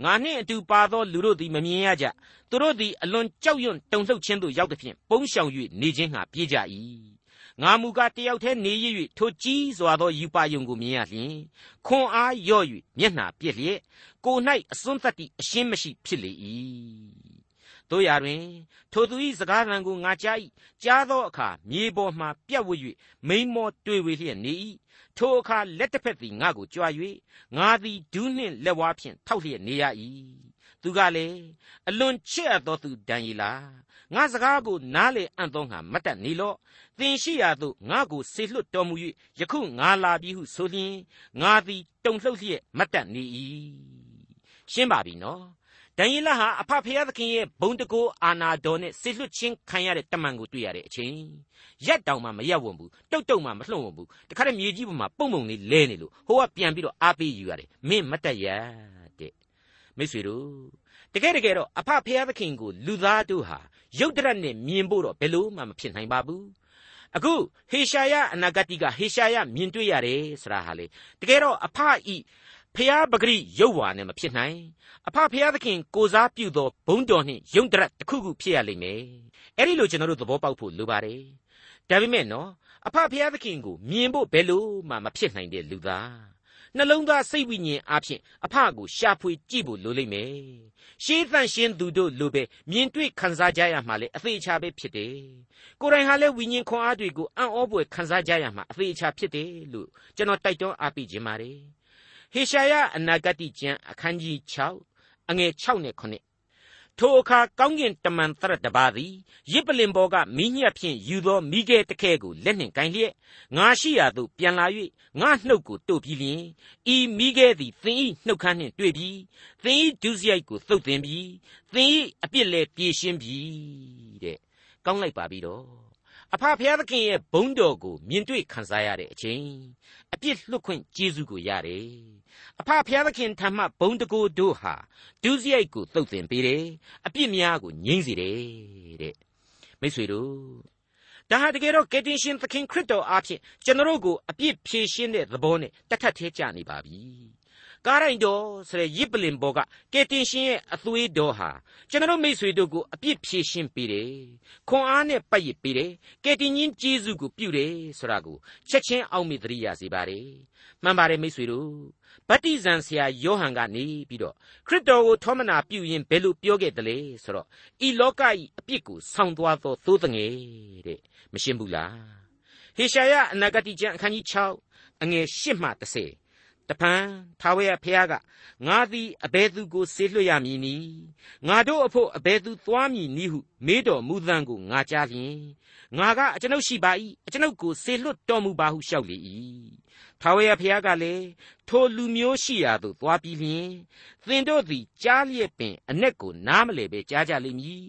ငါနှင့်အတူပါသောလူတို့သည်မမြင်ရကြသူတို့သည်အလွန်ကြောက်ရွံ့တုန်လှုပ်ခြင်းသို့ရောက်သည်ဖြင့်ပုန်းရှောင်၍နေခြင်းငှာပြေးကြ၏ငါမူကားတယောက်တည်းနေရ၍ထိုကြီးစွာသောယူပါယုံကိုမြင်ရလျင်ခွန်အားလျော့၍မျက်နှာပြက်လျက် ကို၌အစွန်းတတ္တိအရှင်းမရှိဖြစ်လေ၏တို့ရတွင် ထိုသူ၏စကားသံကိုငါကြား၏ကြားသောအခါမြေပေါ်မှပြတ်ဝတ်၍မိန်မောတွေ့ဝေလျက်နေ၏ထိုအခါလက်တစ်ဖက်သည်ငါကိုကြွား၍ငါသည်ဒူးနှင့်လက်ဝါးဖြင့်ထောက်လျက်နေရ၏သူကလည်းအလွန်ချစ်အပ်သောသူဒံယေလာငါစကားကိုနားလေအံ့သောငါမတ်တက်နေလော့သင်ရှိရာသို့ငါကိုဆေလွတ်တော်မူ၍ယခုငါလာပြီဟုဆိုလျင်ငါသည်တုန်လှုပ်လျက်မတ်တက်နေ၏ ရှင်းပါပြီနော်ဒံယေလဟာအဖဖခင်သခင်ရဲ့ဘုံတကိုးအာနာတော်နဲ့ဆေလွတ်ခြင်းခံရတဲ့တမန်ကိုတွေ့ရတဲ့အချိန်ရက်တောင်မှမရက်ဝံဘူးတုတ်တုတ်မှမလှုံ့ဝံဘူးတခါတည်းမြေကြီးပေါ်မှာပုံပုံလေးလဲနေလို့ဟိုကပြန်ပြီးတော့အားပေးယူရတယ်မင်းမတက်ရတဲ့မိတ်ဆွေတို့တကယ်တကယ်တော့အဖဖခင်သခင်ကိုလူသားတို့ဟာရုတ်တရက်နဲ့မြင်ဖို့တော့ဘယ်လို့မှမဖြစ်နိုင်ပါဘူးအခုဟေရှာယအနာဂတိကဟေရှာယမြင်တွေ့ရတယ်ဆိုတာဟာလေတကယ်တော့အဖဤ ဖျားပဂရိရုပ်ဝါနဲ့မဖြစ်နိုင်အဖဖျားသခင်ကိုစားပြုသောဘုံတော်နှင့်ယုံတရက်တစ်ခုခုဖြစ်ရလိမ့်မယ်အဲ့ဒီလိုကျွန်တော်တို့သဘောပေါက်ဖို့လိုပါတယ်ဒါပေမဲ့နော်အဖဖျားသခင်ကိုမြင်ဖို့ဘယ်လို့မှမဖြစ်နိုင်တဲ့လူသားနှလုံးသားစိတ်ဝိညာဉ်အဖြစ်အဖကိုရှာဖွေကြည့်ဖို့လိုလိမ့်မယ်ရှေးသန့်ရှင်းသူတို့လိုပဲမြင်တွေ့ခံစားကြရမှာလေအသေးချာပဲဖြစ်တယ်ကိုယ်တိုင်ဟာလည်းဝိညာဉ်ခွန်အားတွေကိုအံ့ဩဖွယ်ခံစားကြရမှာအသေးချာဖြစ်တယ်လို့ကျွန်တော်တိုက်တွန်းအားပေးခြင်းပါတယ် ဟေရှာယအနာဂတိကျမ်းအခန်းကြီး6အငယ်6နဲ့9ထိုအခါကောင်းကင်တမန်သရတပါးသည်ရစ်ပလင်ပေါ်ကမိညက်ဖြင့်ယူသောမိခဲတခဲကိုလက်နှင့်ကင်လျက်ငါရှိရာသို့ပြန်လာ၍ငါနှုတ်ကိုတို့ပြီးလျင်ဤမိခဲသည်သင်၏နှုတ်ခမ်းနှင့်တွေ့ပြီးသင်၏ဒုစရိုက်ကိုသုတ်သင်ပြီးသင်၏အပြစ်လည်းပြေရှင်းပြီတဲ့ကောင်းလိုက်ပါပြီတော့ အဖဖျားသခင်ရဲ့ဘုန်းတော်ကိုမြင်တွေ့ခံစားရတဲ့အချိန်အပြစ်လွတ်ခွင့်ကျေးဇူးကိုရတယ်အဖဖျားသခင်ထံမှဘုံတကိုးတို့ဟာဒုစရိုက်ကိုသုတ်သင်ပေးတယ်အပြစ်များကိုငြိမ့်စေတယ်တဲ့မိတ်ဆွေတို့ဒါဟာတကယ်တော့ကယ်တင်ရှင်သခင်ခရစ်တော်အားဖြင့်ကျွန်တော်တို့ကိုအပြစ်ဖြေရှင်းတဲ့သဘောနဲ့တတ်ထက်သေးကြနေပါပြီ ကားရိုင်တော်ဆိုတဲ့ရစ်ပလင်ဘောကကယ်တင်ရှင်ရဲ့အသွေးတော်ဟာကျွန်တော်မိတ်ဆွေတို့ကိုအပြစ်ဖြေရှင်းပေးတယ်ခွန်အားနဲ့ပတ်ရပေးတယ်ကယ်တင်ရှင်ကျေးဇူးကိုပြုတယ်ဆိုတာကိုချက်ချင်းအောက်မေ့သတိရစေပါတယ်မှန်ပါတယ်မိတ်ဆွေတို့ဗတ္တိဇံဆရာယောဟန်ကနေပြီးတော့ခရစ်တော်ကိုထောမနာပြုရင်ဘယ်လိုပြောခဲ့တယ်လဲဆိုတော့ဤလောကဤအပြစ်ကိုဆောင်းသွားသောသိုးတငယ်တဲ့မရှင်းဘူးလားဟေရှာယအနာဂတိကျမ်းအခန်းကြီး6အငယ်8မှ10 တပံထာဝရဘုရားကငါသည်အဘယ်သူကိုဆေးလွှတ်ရမည်နည်းငါတို့အဖို့အဘယ်သူသွားမည်နည်းဟုမေးတော်မူသံကိုငါကြားလျင်ငါကအကျွန်ုပ်ရှိပါ၏အကျွန်ုပ်ကိုဆေးလွှတ်တော်မူပါဟုလျှောက်လေ၏ထာဝရဘုရားကလည်းထိုလူမျိုးရှိရာသို့သွားပြီးလျင်သင်တို့သည်ကြားလျက်ပင်အ내ကိုနားမလဲပဲကြားကြလိမ့်မည်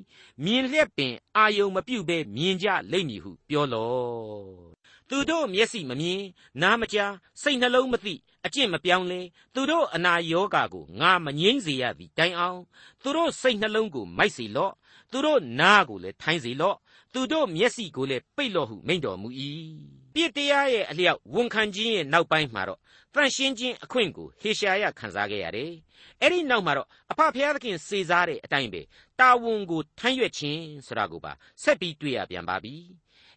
မြင်လျက်ပင်အာယုံမပြုတ်ပဲမြင်ကြလိမ့်မည်ဟုပြောလော့ သူတို့မျက်စိမမြင်နားမကြားစိတ်နှလုံးမသိအကျင့်မပြောင်းလဲသူတို့အနာယောဂါကိုငါမငြိမ့်စေရသည်တိုင်အောင်သူတို့စိတ်နှလုံးကိုမိုက်စေလော့သူတို့နားကိုလည်းထိုင်းစေလော့သူတို့မျက်စိကိုလည်းပိတ်လော့ဟုမိန့်တော်မူ၏ပြစ်တရားရဲ့အလျောက်ဝန်ခံခြင်းရဲ့နောက်ပိုင်းမှာတော့တန်ရှင်းခြင်းအခွင့်ကိုဟေရှာယခံစားခဲ့ရတယ်အဲ့ဒီနောက်မှာတော့အဖဖျားသခင်စေစားတဲ့အတိုင်းပဲတာဝန်ကိုထမ်းရွက်ခြင်းဆိုတာကိုပါဆက်ပြီးတွေ့ရပြန်ပါပြီ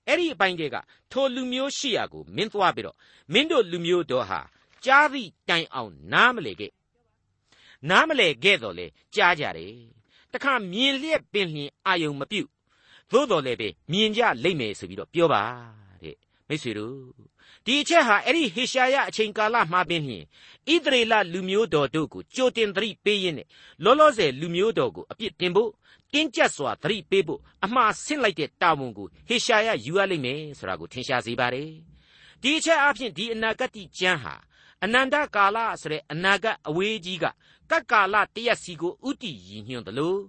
အဲ့ဒီအပိုင်းတွေကထိုလူမျိုးရှိရာကိုမင်းသွားပြီးတော့မင်းတို့လူမျိုးတော်ဟာကြားသည့်တိုင်အောင်နားမလဲခဲ့နားမလဲခဲ့တော့လေကြားကြတယ်တခါမြင်လျက်ပင်လျင်အာယုံမပြုတ်သို့တော်လည်းပဲမြင်ကြလိမ့်မယ်ဆိုပြီးတော့ပြောပါတဲ့မိတ်ဆွေတို့ ဒီအချက်ဟာအဲ့ဒီဟေရှာယအချိန်ကာလမှာပင်လျင်ဣသရေလလူမျိုးတော်တို့ကိုကြိုတင်သတိပေးရင်းနဲ့လောလောဆယ်လူမျိုးတော်ကိုအပြစ်တင်ဖို့တင်းကျပ်စွာသတိပေးဖို့အမှားဆင့်လိုက်တဲ့တာဝန်ကိုဟေရှာယယူရလိမ့်မယ်ဆိုတာကိုထင်ရှားစေပါတယ်ဒီအချက်အပြင်ဒီအနာဂတ်ကျမ်းဟာအနန္တကာလဆိုတဲ့အနာဂတ်အဝေးကြီးကကတ်ကာလတရက်စီကိုဥတီရည်ညွှန်းတယ်လို့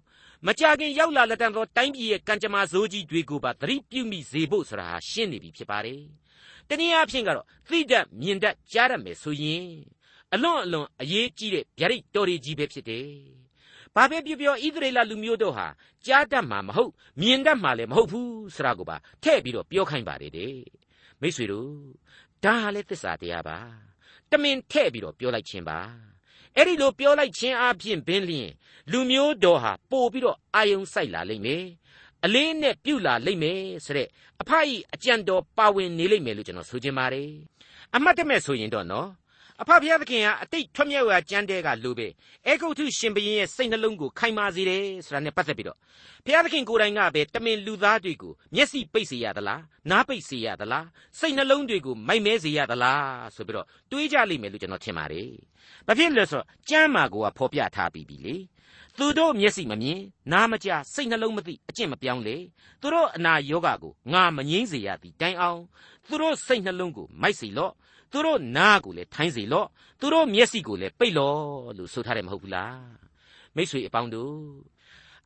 မကြခင်ရောက်လာလက်တံသောတိုင်းပြည်ရဲ့ကံကြမ္မာဇိုးကြီးတွေကိုပါသတိပြုမိစေဖို့ဆိုတာဟာရှင်းနေပြီဖြစ်ပါတယ်။ တနည်းအားဖြင့်ကတော့သိတတ်မြင်တတ်ကြားတတ်မယ်ဆိုရင်အလွန်အလွန်အရေးကြီးတဲ့ဗျာဒိတ်တော်တွေကြီးပဲဖြစ်တယ်။ဘာပဲပြောပြောဣသရေလလူမျိုးတို့ဟာကြားတတ်မှာမဟုတ်မြင်တတ်မှာလည်းမဟုတ်ဘူးဆိုတာကိုပါထည့်ပြီးတော့ပြောခိုင်းပါတယ်တဲ့။မိတ်ဆွေတို့ဒါဟာလည်းသစ္စာတရားပါ။တမင်ထဲ့ပြီးတော့ပြောလိုက်ခြင်းပါအဲ့ဒီလိုပြောလိုက်ခြင်းအပြင်ဘင်းလျင်လူမျိုးတော်ဟာပို့ပြီးတော့အာယုံဆိုင်လာလိမ့်မယ် အလေးနဲ့ပြုတ်လာလိမ့်မယ်ဆိုတဲ့အဖအီအကြံတော်ပါဝင်နေလိမ့်မယ်လို့ကျွန်တော်ဆိုချင်ပါတယ်အမှတ်တမဲ့ဆိုရင်တော့နော် အဖဖျားသခင်ဟာအတိတ်ထွတ်မြောက်ရာကြမ်းတဲကလိုပဲအေဂုတ်ထုရှင်ဘရင်ရဲ့စိတ်နှလုံးကိုခိုင်မာစေတယ်ဆိုတာနဲ့ပတ်သက်ပြီးတော့ဖျားသခင်ကိုယ်တိုင်ကပဲတမင်လူသားတွေကိုမျက်စိပိတ်စေရသလားနားပိတ်စေရသလားစိတ်နှလုံးတွေကိုမိုက်မဲစေရသလားဆိုပြီးတော့တွေးကြလိမ့်မယ်လို့ကျွန်တော်ထင်ပါတယ်။ဘာဖြစ်လဲဆိုတော့ကျမ်းမာကိုကဖော်ပြထားပြီးပြီလေ။သူတို့မျက်စိမမြင်နားမကြားစိတ်နှလုံးမသိအကျင့်မပြောင်းလေသူတို့အနာယောဂကိုငါမငြိမ့်စေရသည်တိုင်အောင်သူတို့စိတ်နှလုံးကိုမိုက်စေလော့ သူတို့နားကိုလည်းထိုင်းစေလော့သူတို့မျက်စိကိုလည်းပိတ်လော့လို့ဆိုထားတယ်မဟုတ်ဘူးလားမိษွေအပေါင်းတို့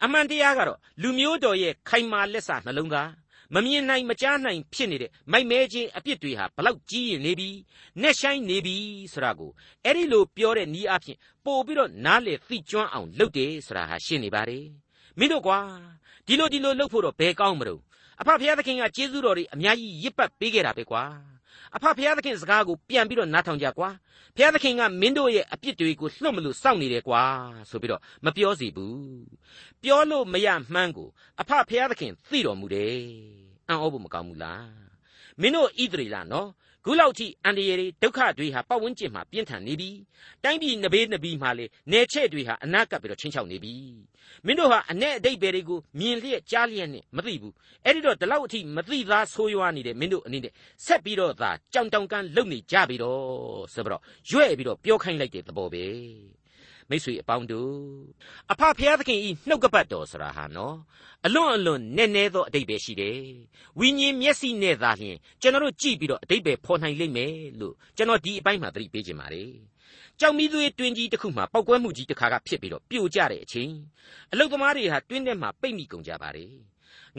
အမှန်တရားကတော့လူမျိုးတော်ရဲ့ခိုင်မာလက်စာနှလုံးသားမမြင်နိုင်မကြားနိုင်ဖြစ်နေတဲ့မိုက်မဲခြင်းအပြစ်တွေဟာဘလောက်ကြီးရင်နေပြီနှက်ဆိုင်နေပြီဆိုတာကိုအဲ့ဒီလိုပြောတဲ့နီးအဖြစ်ပို့ပြီးတော့နားလေသိကျွမ်းအောင်လုပ်တယ်ဆိုတာဟာရှင်းနေပါတယ်မင်းတို့ကွာဒီလိုဒီလိုလုပ်ဖို့တော့ဘယ်ကောင်းမလို့အဖဖခင်ကကျေးဇူးတော်တွေအများကြီးရစ်ပတ်ပေးခဲ့တာပဲကွာ အဖဖျားသခင်စကားကိုပြန်ပြီးတော့နားထောင်ကြကွာဖျားသခင်ကမင်းတို့ရဲ့အပြစ်တွေကိုလှုပ်မလို့စောင့်နေတယ်ကွာဆိုပြီးတော့မပြောစီဘူးပြောလို့မရမှန်းကိုအဖဖျားသခင်သိတော်မူတယ်အံ့ဩဖို့မကောင်းဘူးလားမင်းတို့ဣသရေလနော် ခုလောက်ထိအန္တရာယ်တွေဒုက္ခတွေဟာပတ်ဝန်းကျင်မှာပြင်းထန်နေပြီတိုင်းပြည်နဘေးနဘီမှာလေနေချက်တွေဟာအနာကပ်ပြီးတော့ချင်းချောက်နေပြီမင်းတို့ဟာအ내အတိတ်ပဲတွေကိုမြင်လျက်ကြားလျက်နဲ့မသိဘူးအဲ့ဒီတော့ဒီလောက်အထိမသိသားဆိုးရွားနေတဲ့မင်းတို့အနေနဲ့ဆက်ပြီးတော့သာကြောင်တောင်ကန်းလုံနေကြပြီတော့ဆိုပြီးတော့ရွဲ့ပြီးတော့ပြောခိုင်းလိုက်တဲ့သဘောပဲ မိတ်ဆွေအပေါင်းတို့အဖဖျားသခင်ဤနှုတ်ကပတ်တော်ဆိုတာဟာနော်အလွန်အလွန်နက်နဲသောအတိတ်ပဲရှိတယ်ဝိညာဉ်မျက်စိနဲ့သာလျှင်ကျွန်တော်တို့ကြည့်ပြီးတော့အတိတ်ပဲဖော်နိုင်လိမ့်မယ်လို့ကျွန်တော်ဒီအပိုင်းမှာသတိပေးခြင်းပါတယ်ကြောက်မီးသွေးတွင်းကြီးတစ်ခုမှာပောက်ကွဲမှုကြီးတစ်ခါကဖြစ်ပြီးတော့ပြိုကျတဲ့အချိန်အလုသမားတွေဟာတွင်းထဲမှာပိတ်မိကုန်ကြပါတယ်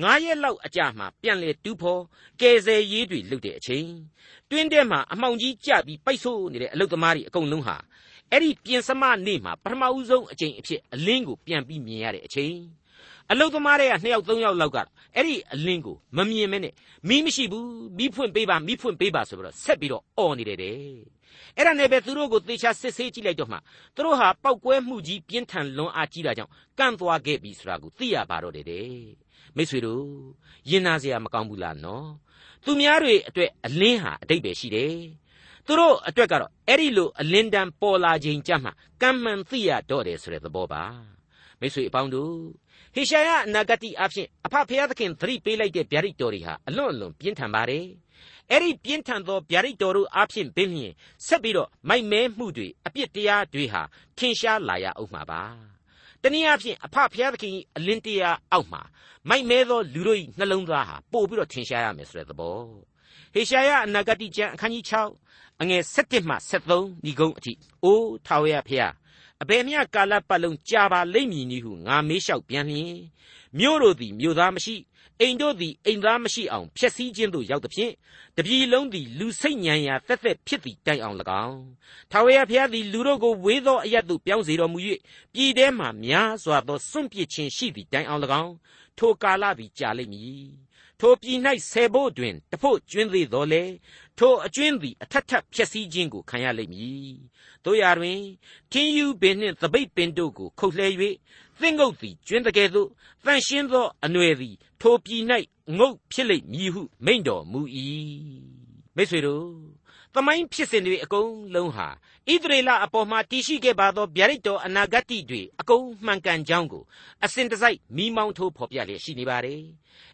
ငါးရက်လောက်အကြာမှာပြန်လေတူးဖော်ကယ်ဆယ်ရေးတွေလုပ်တဲ့အချိန်တွင်းထဲမှာအမှောင်ကြီးကျပြီးပိတ်ဆို့နေတဲ့အလုသမားတွေအကုန်လုံးဟာ အဲ့ဒီပြင်စမနေ့မှာပထမဦးဆုံးအချိန်အဖြစ်အလင်းကိုပြန်ပြီးမြင်ရတဲ့အချိန်အလုသမားတွေကနှစ်ယောက်သုံးယောက်လောက်ကအဲ့ဒီအလင်းကိုမမြင်မဲနဲ့မီးမရှိဘူးမီးဖွင့်ပေးပါမီးဖွင့်ပေးပါဆိုပြီးတော့ဆက်ပြီးတော့អော်နေတယ်တဲ့အဲ့ဒါနဲ့ပဲသူတို့ကိုသေချာစစ်ဆေးကြည့်လိုက်တော့မှသူတို့ဟာပောက်ကွဲမှုကြီးပြင်းထန်လွန်အားကြီးတာကြောင့်ကန့်သွားခဲ့ပြီဆိုတာကိုသိရပါတော့တယ်တဲ့မိတ်ဆွေတို့ရင်နာစရာမကောင်းဘူးလားနော်သူများတွေအတွက်အလင်းဟာအတိတ်ပဲရှိတယ် သူတို့အတွက်ကတော့အဲ့ဒီလိုအလင်းတန်းပေါ်လာခြင်းကြမှာကံမှန်သိရတော့တယ်ဆိုတဲ့သဘောပါမိတ်ဆွေအပေါင်းတို့ဟေရှာယအနာဂတိအဖြစ်အဖဖျားသခင်သတိပေးလိုက်တဲ့ဗျာဒိတ်တော်တွေဟာအလွန်အလွန်ပြင်းထန်ပါတယ်အဲ့ဒီပြင်းထန်သောဗျာဒိတ်တော်တို့အဖြစ်ပင်လျင်ဆက်ပြီးတော့မိုက်မဲမှုတွေအပြစ်တရားတွေဟာထင်ရှားလာရအောင်မှာပါတနည်းအားဖြင့်အဖဖျားသခင်အလင်းတရားအောက်မှာမိုက်မဲသောလူတို့၏နှလုံးသားဟာပို့ပြီးတော့ထင်ရှားရမယ်ဆိုတဲ့သဘော ဟေရှာယအနာဂတိကျမ်းအခန်းကြီး6အငယ်7မှ73ဒီကုန်းအထိအိုးထာဝရဖျားအဘယ်မျှကာလပတ်လုံးကြာပါလိမ့်မည်နည်းဟုငါမေးလျှောက်ပြန်လျင်မြို့တို့သည်မြို့သားမရှိအိမ်တို့သည်အိမ်သားမရှိအောင်ဖျက်ဆီးခြင်းသို့ရောက်သဖြင့်တပြည်လုံးသည်လူစိတ်ညံရာသက်သက်ဖြစ်သည့်တိုင်အောင်၎င်းထာဝရဘုရားသည်လူတို့ကိုဝေသောအရတ်သို့ပြောင်းစေတော်မူ၍ပြည်ထဲမှများစွာသောစွန့်ပစ်ခြင်းရှိသည့်တိုင်အောင်၎င်းထိုကာလသည်ကြာလိမ့်မည် ထိုပြည်၌ဆယ်ဖို့တွင်တဖို့ကျွင်းသေးတော်လေထိုအကျွင်းသည်အထက်ထပ်ဖြစ်စည်းခြင်းကိုခံရလိမ့်မည်တို့ရာတွင်ထင်းယူပင်နှင့်သပိတ်ပင်တို့ကိုခုတ်လှဲ၍သင်္ကုတ်သည်ကျွင်းတကယ်သို့တန်ရှင်းသောအနွယ်သည်ထိုပြည်၌ငုတ်ဖြစ်လိမ့်မည်ဟုမိန့်တော်မူ၏မိတ်ဆွေတို့ သမိုင်းဖြစ်စဉ်တွေအကုန်လုံးဟာဣသရေလအပေါ်မှာတည်ရှိခဲ့ပါသောဗျာဒိတ်တော်အနာဂတ်တွေအကုန်မှန်ကန်ကြောင်းကိုအစဉ်တစိုက်မိမောင်းထိုးဖော်ပြလျက်ရှိနေပါတယ်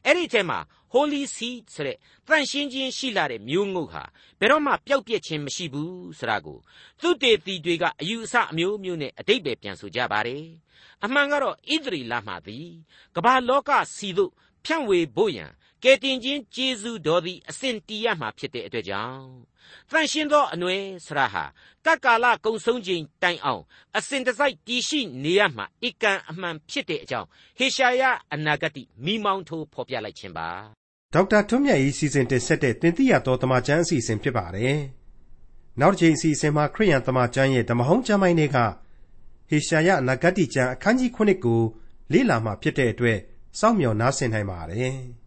အဲ့ဒီထဲမှာ Holy Seed ဆိုတဲ့တန်ရှင်းခြင်းရှိလာတဲ့မျိုးငုတ်ဟာဘယ်တော့မှပျောက်ပြက်ခြင်းမရှိဘူးဆိုတာကိုသုတေသီတွေကအယူအဆအမျိုးမျိုးနဲ့အတိတ်ပဲပြန်ဆိုကြပါတယ်အမှန်ကတော့ဣသရေလမှသည်ကမ္ဘာလောကစီတို့ဖြန့်ဝေဖို့ရန် ကယ်တင်ခြင်းကျေးဇူးတော်သည်အစဉ်တည်ရမှာဖြစ်တဲ့အတွက်ကြောင့်တန်ရှင်းသောအနွယ်ဆရာဟာကကာလကုံဆုံးခြင်းတိုင်အောင်အစဉ်တစိုက်တည်ရှိနေရမှာအကံအမှန်ဖြစ်တဲ့အကြောင်းဟေရှာယအနာဂတိမိမောင်းထိုးဖော်ပြလိုက်ခြင်းပါဒေါက်တာထွန်းမြတ်၏စီစဉ်တင်ဆက်တဲ့တင်ပြတော်တမချန်းအစီအစဉ်ဖြစ်ပါတယ်နောက်တစ်ချိန်အစီအစဉ်မှာခရိယန်တမချန်းရဲ့ဓမ္မဟောင်းကျမ်းပိုင်းတွေကဟေရှာယအနာဂတိကျမ်းအခန်းကြီး9ကိုလေ့လာမှဖြစ်တဲ့အတွက်စောင့်မျှော်နားဆင်နိုင်ပါတယ်။